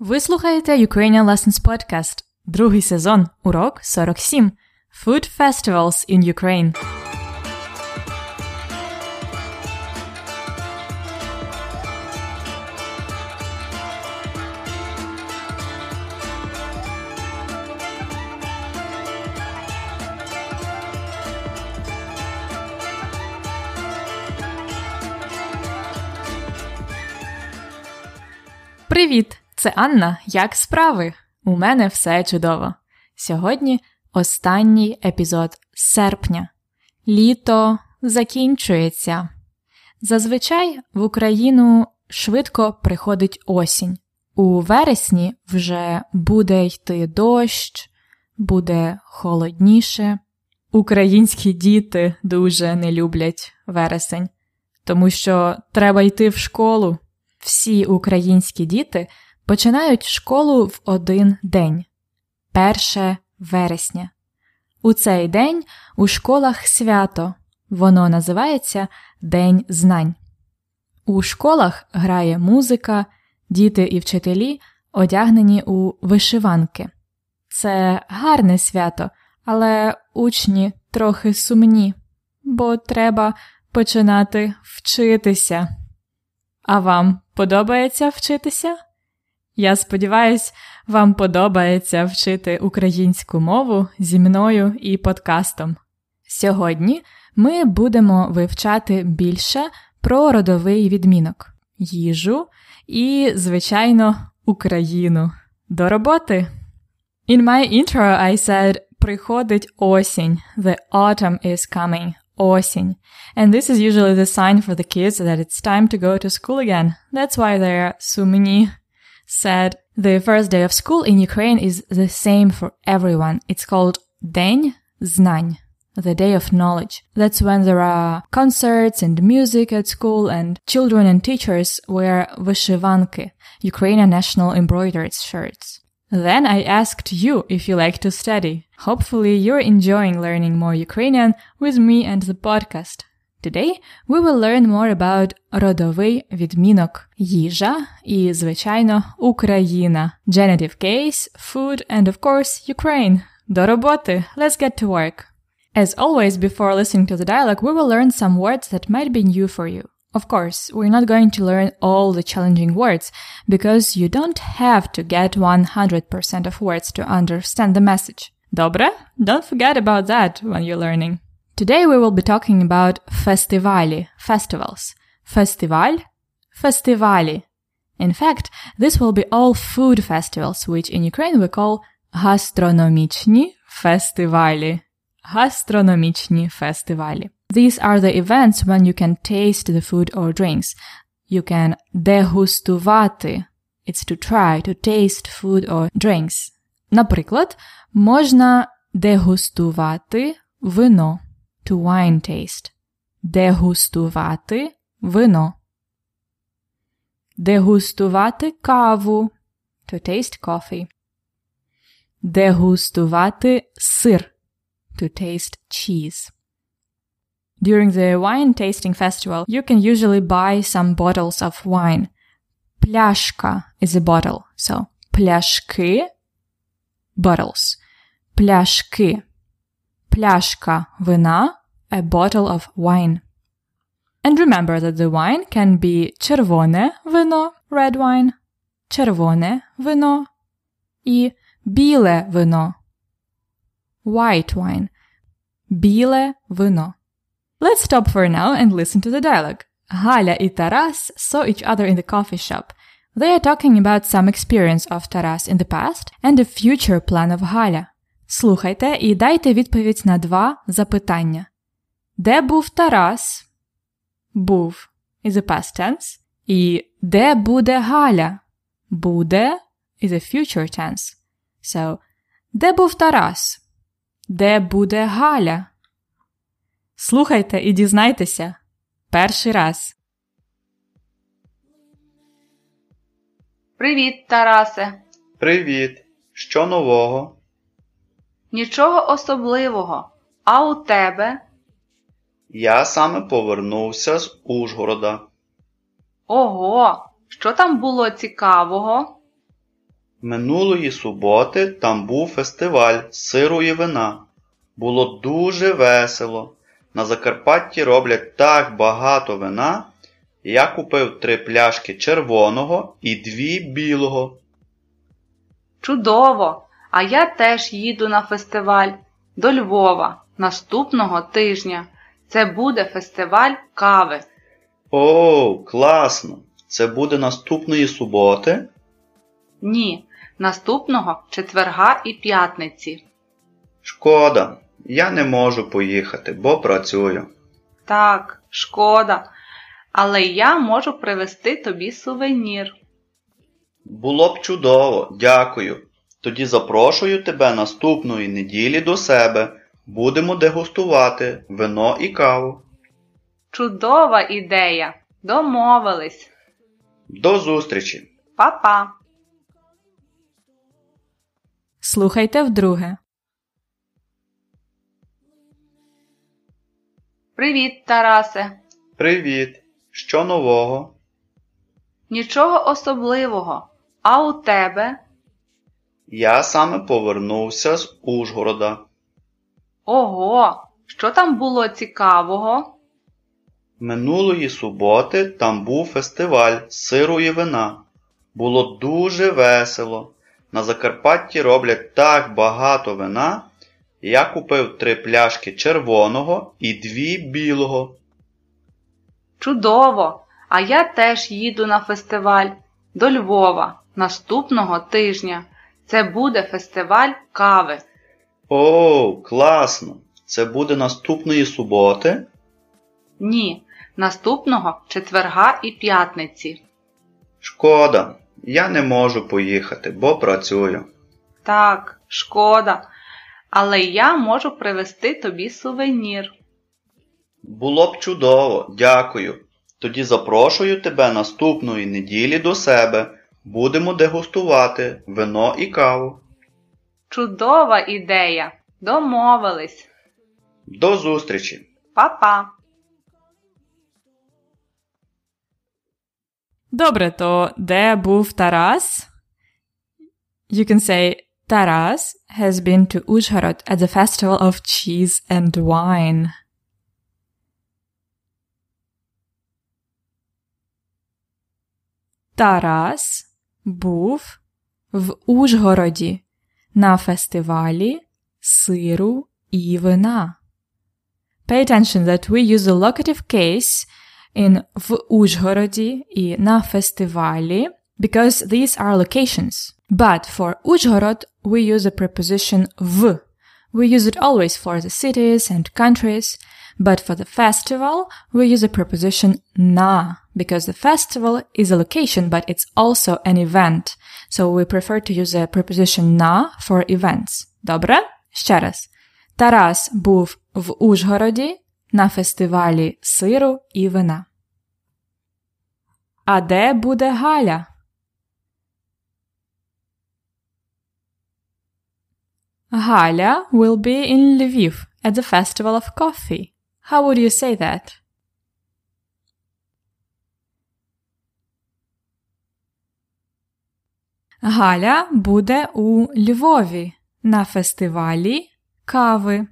Ви слухаєте Ukrainian Lessons Podcast, другий сезон, урок 47 Food Festivals in Ukraine. Привіт! Це Анна. Як справи? У мене все чудово. Сьогодні останній епізод серпня. Літо закінчується. Зазвичай в Україну швидко приходить осінь. У вересні вже буде йти дощ, буде холодніше. Українські діти дуже не люблять вересень, тому що треба йти в школу. Всі українські діти починають школу в один день 1 вересня. У цей день у школах свято. Воно називається День знань. У школах грає музика, діти і вчителі одягнені у вишиванки. Це гарне свято, але учні трохи сумні, бо треба починати вчитися. А вам подобається вчитися? Я сподіваюсь, вам подобається вчити українську мову зі мною і подкастом. Сьогодні ми будемо вивчати більше про родовий відмінок, їжу і, звичайно, Україну. До роботи! In my intro I said приходить осінь. The autumn is coming. Осінь. And this is usually the sign for the kids that it's time to go to school again. That's why they're сумні said the first day of school in Ukraine is the same for everyone. It's called День знань, the day of knowledge. That's when there are concerts and music at school and children and teachers wear вишиванки, Ukrainian national embroidered shirts. Then I asked you if you like to study. Hopefully you're enjoying learning more Ukrainian with me and the podcast. Today we will learn more about родовий відмінок їжа і, звичайно, Україна. Genitive case, food and of course Ukraine. До роботи. Let's get to work. As always, before listening to the dialogue, we will learn some words that might be new for you. Of course, we're not going to learn all the challenging words because you don't have to get 100% of words to understand the message. Добре? Don't forget about that when you're learning. Today we will be talking about festivali, festivals. Festival, festivali. In fact, this will be all food festivals, which in Ukraine we call gastronomiczni festiwali. Gastronomiczni festiwali. These are the events when you can taste the food or drinks. You can degustувати. It's to try, to taste food or drinks. Наприклад, можна дегустувати вино to wine taste. Дегустувати вино. Дегустувати каву. To taste coffee. Дегустувати сир. To taste cheese. During the wine tasting festival, you can usually buy some bottles of wine. Пляшка is a bottle, so пляшки bottles. Пляшки пляшка вина, a bottle of wine. And remember that the wine can be червоне вино, red wine, червоне вино і біле вино, white wine, біле вино. Let's stop for now and listen to the dialogue. Галя і Тарас saw each other in the coffee shop. They are talking about some experience of Taras in the past and a future plan of Галя. Слухайте і дайте відповідь на два запитання. Де був Тарас? Був is a past tense. І де буде Галя? Буде is a future tense. So, де був Тарас? Де буде Галя? Слухайте і дізнайтеся. Перший раз. Привіт, Тарасе. Привіт. Що нового? Нічого особливого. А у тебе? Я саме повернувся з Ужгорода. Ого, що там було цікавого? Минулої суботи там був фестиваль сиру і вина. Було дуже весело. На Закарпатті роблять так багато вина. Я купив три пляшки червоного і дві білого. Чудово! А я теж їду на фестиваль до Львова наступного тижня. Це буде фестиваль кави. О, класно! Це буде наступної суботи? Ні, наступного четверга і п'ятниці. Шкода, я не можу поїхати, бо працюю. Так, шкода. Але я можу привезти тобі сувенір. Було б чудово, дякую. Тоді запрошую тебе наступної неділі до себе. Будемо дегустувати вино і каву. Чудова ідея. Домовились. До зустрічі! Па-па. Слухайте вдруге. Привіт, Тарасе. Привіт! Що нового? Нічого особливого. А у тебе? Я саме повернувся з Ужгорода. Ого, що там було цікавого? Минулої суботи там був фестиваль сиру і вина. Було дуже весело. На Закарпатті роблять так багато вина. Я купив три пляшки червоного і дві білого. Чудово! А я теж їду на фестиваль до Львова наступного тижня. Це буде фестиваль кави. О, класно! Це буде наступної суботи? Ні, наступного четверга і п'ятниці. Шкода, я не можу поїхати, бо працюю. Так, шкода. Але я можу привезти тобі сувенір. Було б чудово, дякую. Тоді запрошую тебе наступної неділі до себе. Будемо дегустувати вино і каву. Чудова ідея. Домовились. До зустрічі! Па-па. Добре, то де був Тарас? You can say Taras has been to Uzhhorod at the festival of cheese and wine. Тарас був в Ужгороді на фестивалі сиру і вина. Pay attention that we use the locative case in в Ужгороді і на фестивалі because these are locations. But for Ужгород we use the preposition в. We use it always for the cities and countries, but for the festival we use the preposition на because the festival is a location but it's also an event. So we prefer to use the preposition на for events. Добре? Ще раз. Тарас був в Ужгороді на фестивалі сиру і вина. А де буде Галя? Галя will be in Lviv at the festival of coffee. How would you say that? Галя буде у Львові на фестивалі кави.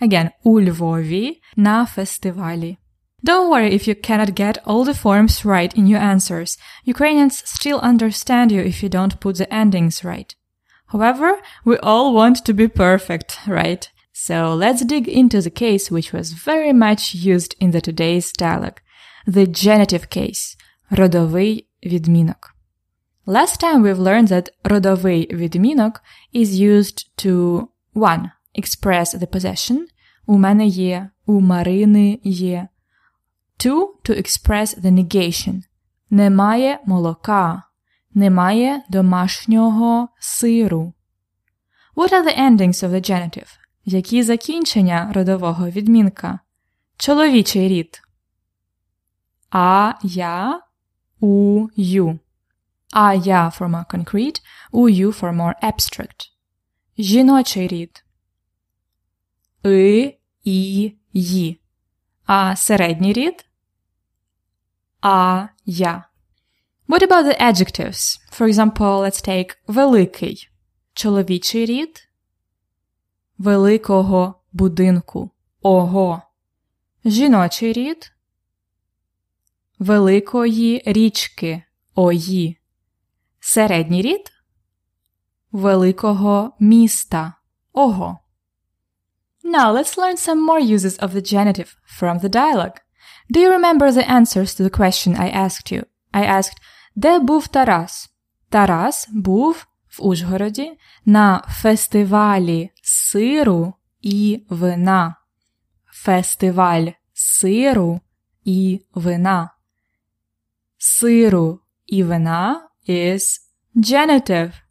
Again, у Львові на фестивалі. Don't worry if you cannot get all the forms right in your answers. Ukrainians still understand you if you don't put the endings right. However, we all want to be perfect, right? So let's dig into the case which was very much used in the today's dialogue. The genitive case. Родовий відмінок. Last time we've learned that родовий відмінок is used to 1. Express the possession. У мене є, у Марини є. 2. To express the negation. Немає молока. Немає домашнього сиру. What are the endings of the genitive? Які закінчення родового відмінка? Чоловічий рід. А, я, у, ю. А, я for more concrete, ю for more abstract. Жіночий рід. И, і, ї. А середній рід? А, я. What about the adjectives? For example, let's take великий. Чоловічий рід. Великого будинку. Ого. Жіночий рід. Великої річки. Ої. Середній рід. Великого міста. Ого. Now let's learn some more uses of the genitive from the dialogue. Do you remember the answers to the question I asked you? I asked, де був Тарас? Тарас був в Ужгороді на фестивалі сиру і вина. Фестиваль сиру і вина. Сиру і вина is genitive.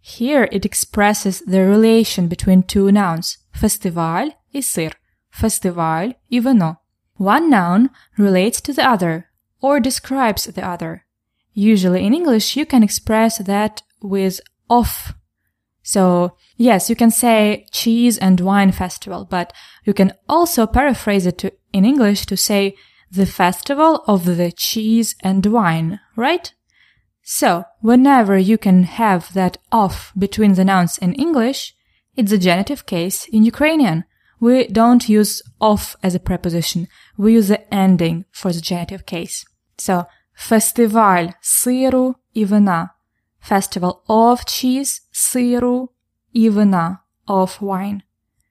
Here it expresses the relation between two nouns, фестиваль і сир, фестиваль і вино. One noun relates to the other or describes the other. Usually in English you can express that with of. So, yes, you can say cheese and wine festival, but you can also paraphrase it to, in English to say the festival of the cheese and wine, right? So, whenever you can have that of between the nouns in English, it's a genitive case in Ukrainian. We don't use of as a preposition. We use the ending for the genitive case. So, фестиваль сиру і вина. Festival of cheese, сиру і вина, of wine.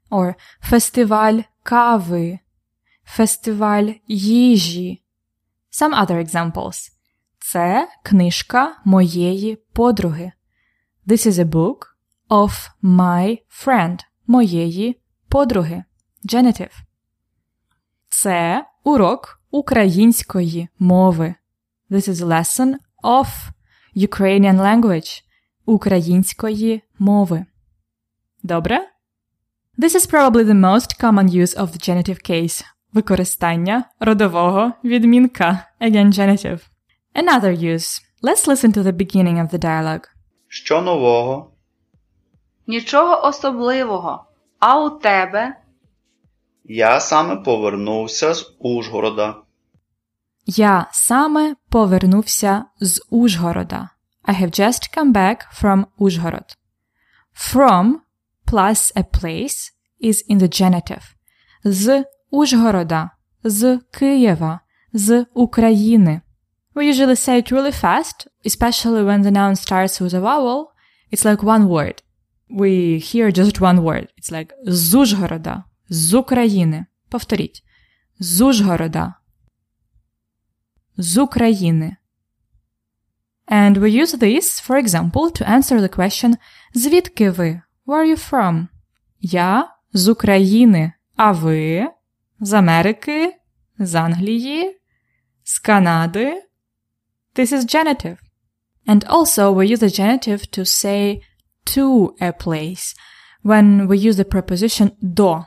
Or фестиваль кави, фестиваль їжі. Some other examples. Це книжка моєї подруги. This is a book of my friend, моєї подруги. Genitive. Це урок української мови. This is a lesson of Ukrainian language української мови. Добре? This is probably the most common use of the genitive case використання родового відмінка again genitive. Another use. Let's listen to the beginning of the dialogue. Що нового? Нічого особливого. А у тебе? Я саме повернувся з Ужгорода. Я саме повернувся з Ужгорода. I have just come back from Ужгород. From plus a place is in the genitive. З Ужгорода, з Києва, з України. We usually say it really fast, especially when the noun starts with a vowel. It's like one word. We hear just one word. It's like з Ужгорода, з України. Повторіть. З Ужгорода. З України. And we use this, for example, to answer the question Звідки ви? Where are you from? Я з України. А ви? З Америки? З Англії? З Канади? This is genitive. And also we use the genitive to say to a place when we use the preposition до.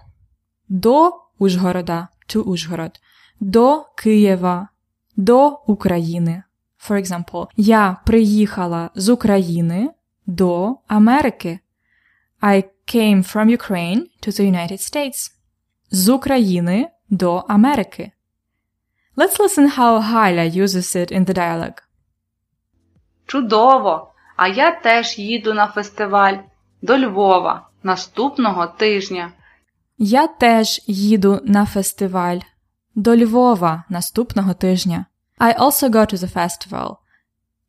До Ужгорода, to Ужгород. До Києва, до України. For example, я приїхала з України до Америки. I came from Ukraine to the United States. З України до Америки. Let's listen how Галя uses it in the dialogue. Чудово! А я теж їду на фестиваль до Львова наступного тижня. Я теж їду на фестиваль до Львова наступного тижня. I also go to the festival.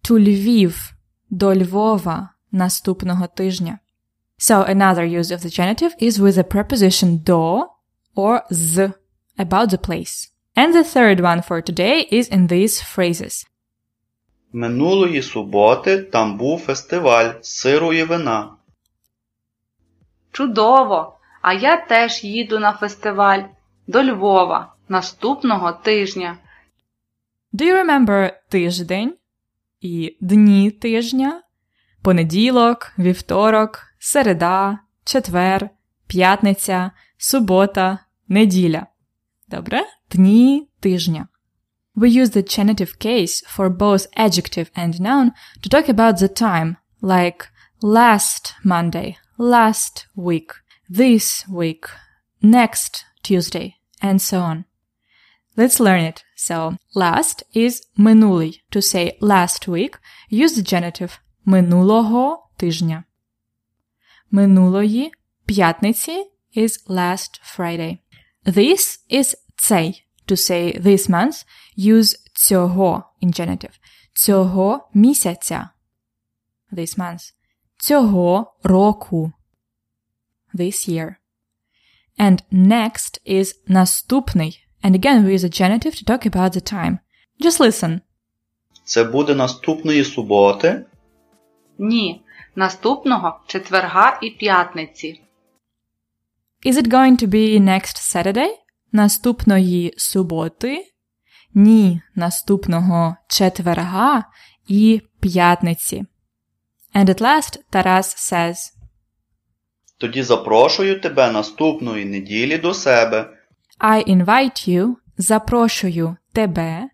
To Lviv до Львова наступного тижня. So another use of the genitive is with the preposition до or з about the place. And the third one for today is in these phrases. Минулої суботи там був фестиваль сиру і вина. Чудово! А я теж їду на фестиваль до Львова наступного тижня. Do you remember тиждень і дні тижня? Понеділок, вівторок, середа, четвер, п'ятниця, субота, неділя. Добре? Дні тижня. We use the genitive case for both adjective and noun to talk about the time, like last Monday, last week, this week, next Tuesday, and so on. Let's learn it So last is минулий. To say last week, use the genitive минулого тижня. Минулої п'ятниці is last Friday. This is цей. To say this month, use цього in genitive. Цього місяця. This month. Цього року. This year. And next is наступний. And again we use a genitive to talk about the time. Just listen. Це буде наступної суботи. Ні. Наступного четверга і п'ятниці. Is it going to be next Saturday? Наступної суботи? Ні, наступного четверга і п'ятниці. And at last Taras says, Тоді запрошую тебе наступної неділі до себе. I invite you, запрошую тебе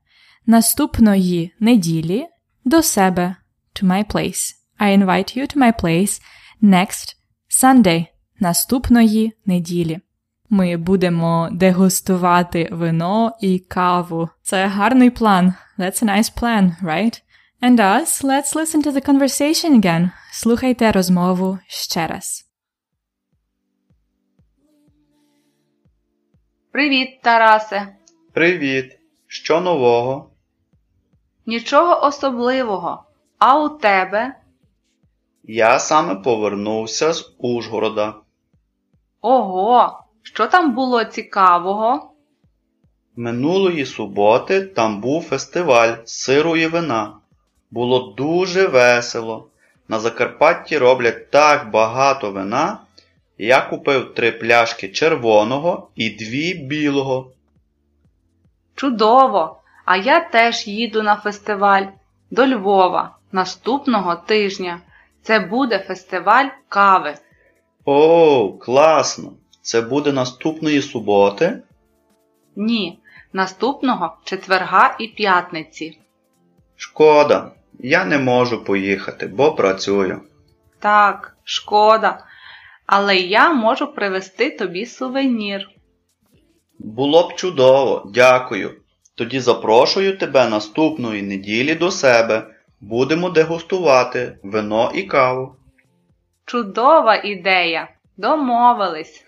наступної неділі до себе to my place. I invite you to my place next Sunday наступної неділі. Ми будемо дегустувати вино і каву. Це гарний план. That's a nice plan, right? And us, let's listen to the conversation again. Слухайте розмову ще раз. Привіт, Тарасе. Привіт! Що нового? Нічого особливого. А у тебе? Я саме повернувся з Ужгорода. Ого, що там було цікавого? Минулої суботи там був фестиваль сиру і вина. Було дуже весело. На Закарпатті роблять так багато вина. Я купив три пляшки червоного і дві білого. Чудово! А я теж їду на фестиваль до Львова наступного тижня. Це буде фестиваль кави. О, класно! Це буде наступної суботи. Ні, наступного четверга і п'ятниці. Шкода, я не можу поїхати, бо працюю. Так, шкода. Але я можу привезти тобі сувенір. Було б чудово, дякую. Тоді запрошую тебе наступної неділі до себе. Будемо дегустувати вино і каву. Чудова ідея. Домовились.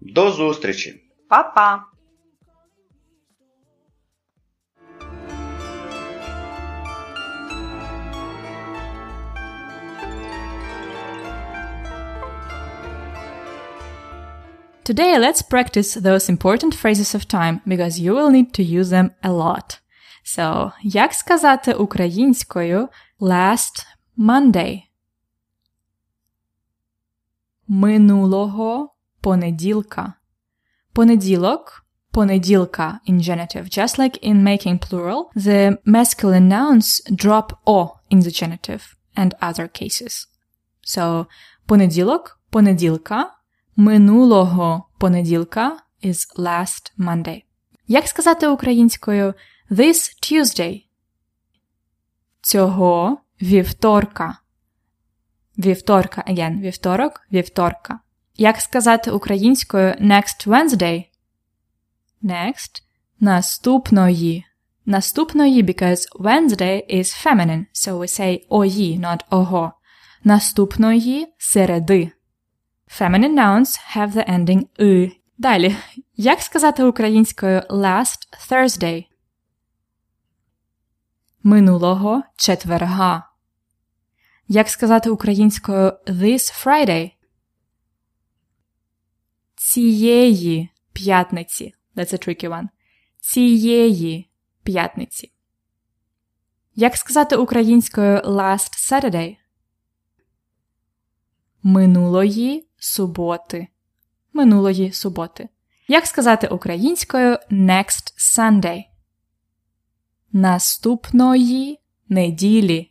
До зустрічі! Па-па. Today, let's practice those important phrases of time because you will need to use them a lot. So, як сказати українською last Monday? Минулого понеділка. Понеділок, понеділка in genitive. Just like in making plural, the masculine nouns drop o in the genitive and other cases. So, понеділок, понеділка, минулого понеділка is last Monday. Як сказати українською this Tuesday? Цього вівторка. Вівторка, again, вівторок, вівторка. Як сказати українською next Wednesday? Next. Наступної. Наступної because Wednesday is feminine, so we say ої, not ого. Наступної середи. Feminine nouns have the ending «и». Далі. Як сказати українською last Thursday? Минулого четверга. Як сказати українською this Friday? Цієї п'ятниці. That's a tricky one. Цієї п'ятниці. Як сказати українською last Saturday? Минулої суботи. Минулої суботи. Як сказати українською next Sunday? Наступної неділі.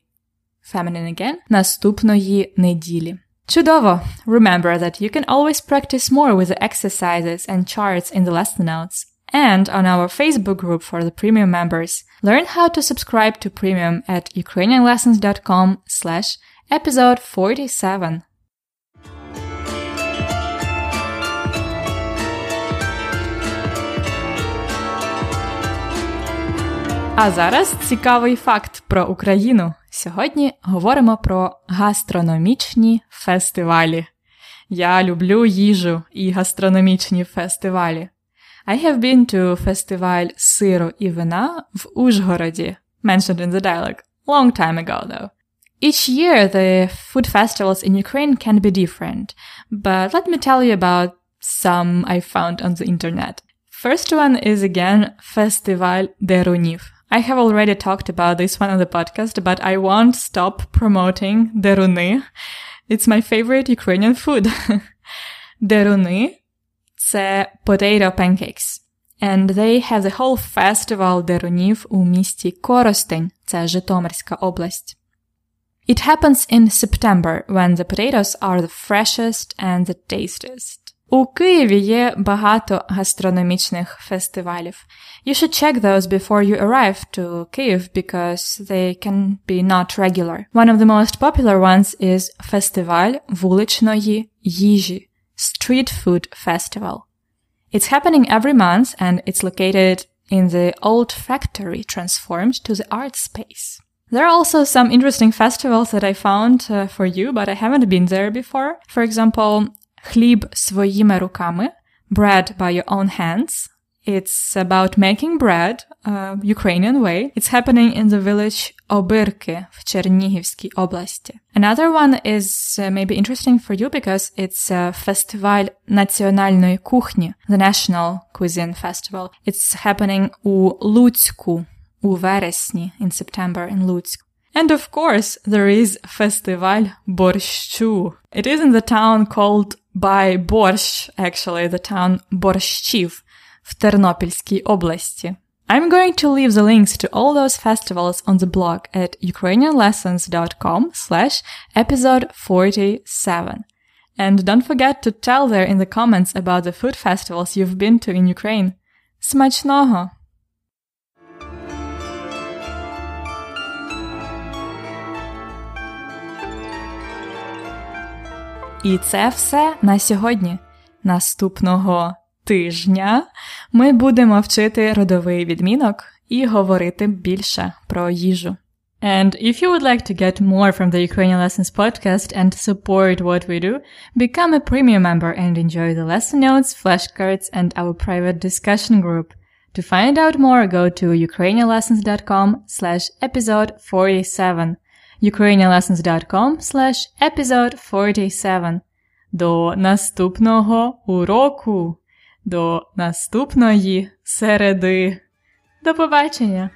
Feminine again. Наступної неділі. Чудово! Remember that you can always practice more with the exercises and charts in the lesson notes. And on our Facebook group for the premium members. Learn how to subscribe to premium at ukrainianlessons.com slash episode 47. А зараз цікавий факт про Україну. Сьогодні говоримо про гастрономічні фестивалі. Я люблю їжу і гастрономічні фестивалі. I have been to фестиваль сиру і вина в Ужгороді, mentioned in the dialogue, long time ago though. Each year the food festivals in Ukraine can be different, but let me tell you about some I found on the internet. First one is again Festival Deruniv. I have already talked about this one on the podcast, but I won't stop promoting deruny. It's my favorite Ukrainian food. deruny це potato pancakes. And they have the whole festival дерунів у місті Коростень, це Житомирська область. It happens in September when the potatoes are the freshest and the tastiest. У Києві є багато гастрономічних фестивалів. You should check those before you arrive to Kyiv because they can be not regular. One of the most popular ones is Фестиваль вуличної їжі, Street Food Festival. It's happening every month and it's located in the old factory transformed to the art space. There are also some interesting festivals that I found uh, for you, but I haven't been there before. For example, Хліб своїми руками, bread by your own hands. It's about making bread, uh, Ukrainian way. It's happening in the village Obirki в Чернігівській області. Another one is uh, maybe interesting for you because it's a фестиваль національної кухні, the National Cuisine Festival. It's happening у Луцьку у вересні in September in Луцьк. And of course, there is Festival Борщу. It is in the town called by Борщ, actually, the town Борщів в Тернопільській області. I'm going to leave the links to all those festivals on the blog at ukrainianlessons.com slash episode 47. And don't forget to tell there in the comments about the food festivals you've been to in Ukraine. Смачного! І це все на сьогодні. Наступного тижня ми будемо вчити родовий відмінок і говорити більше про їжу. And if you would like to get more from the Ukrainian Lessons podcast and support what we do, become a premium member and enjoy the lesson notes, flashcards, and our private discussion group. To find out more, go to ukrainianlessons.com slash episode 47 ukrainianlessons.com slash episode 47. До наступного уроку. До наступної середи. До побачення!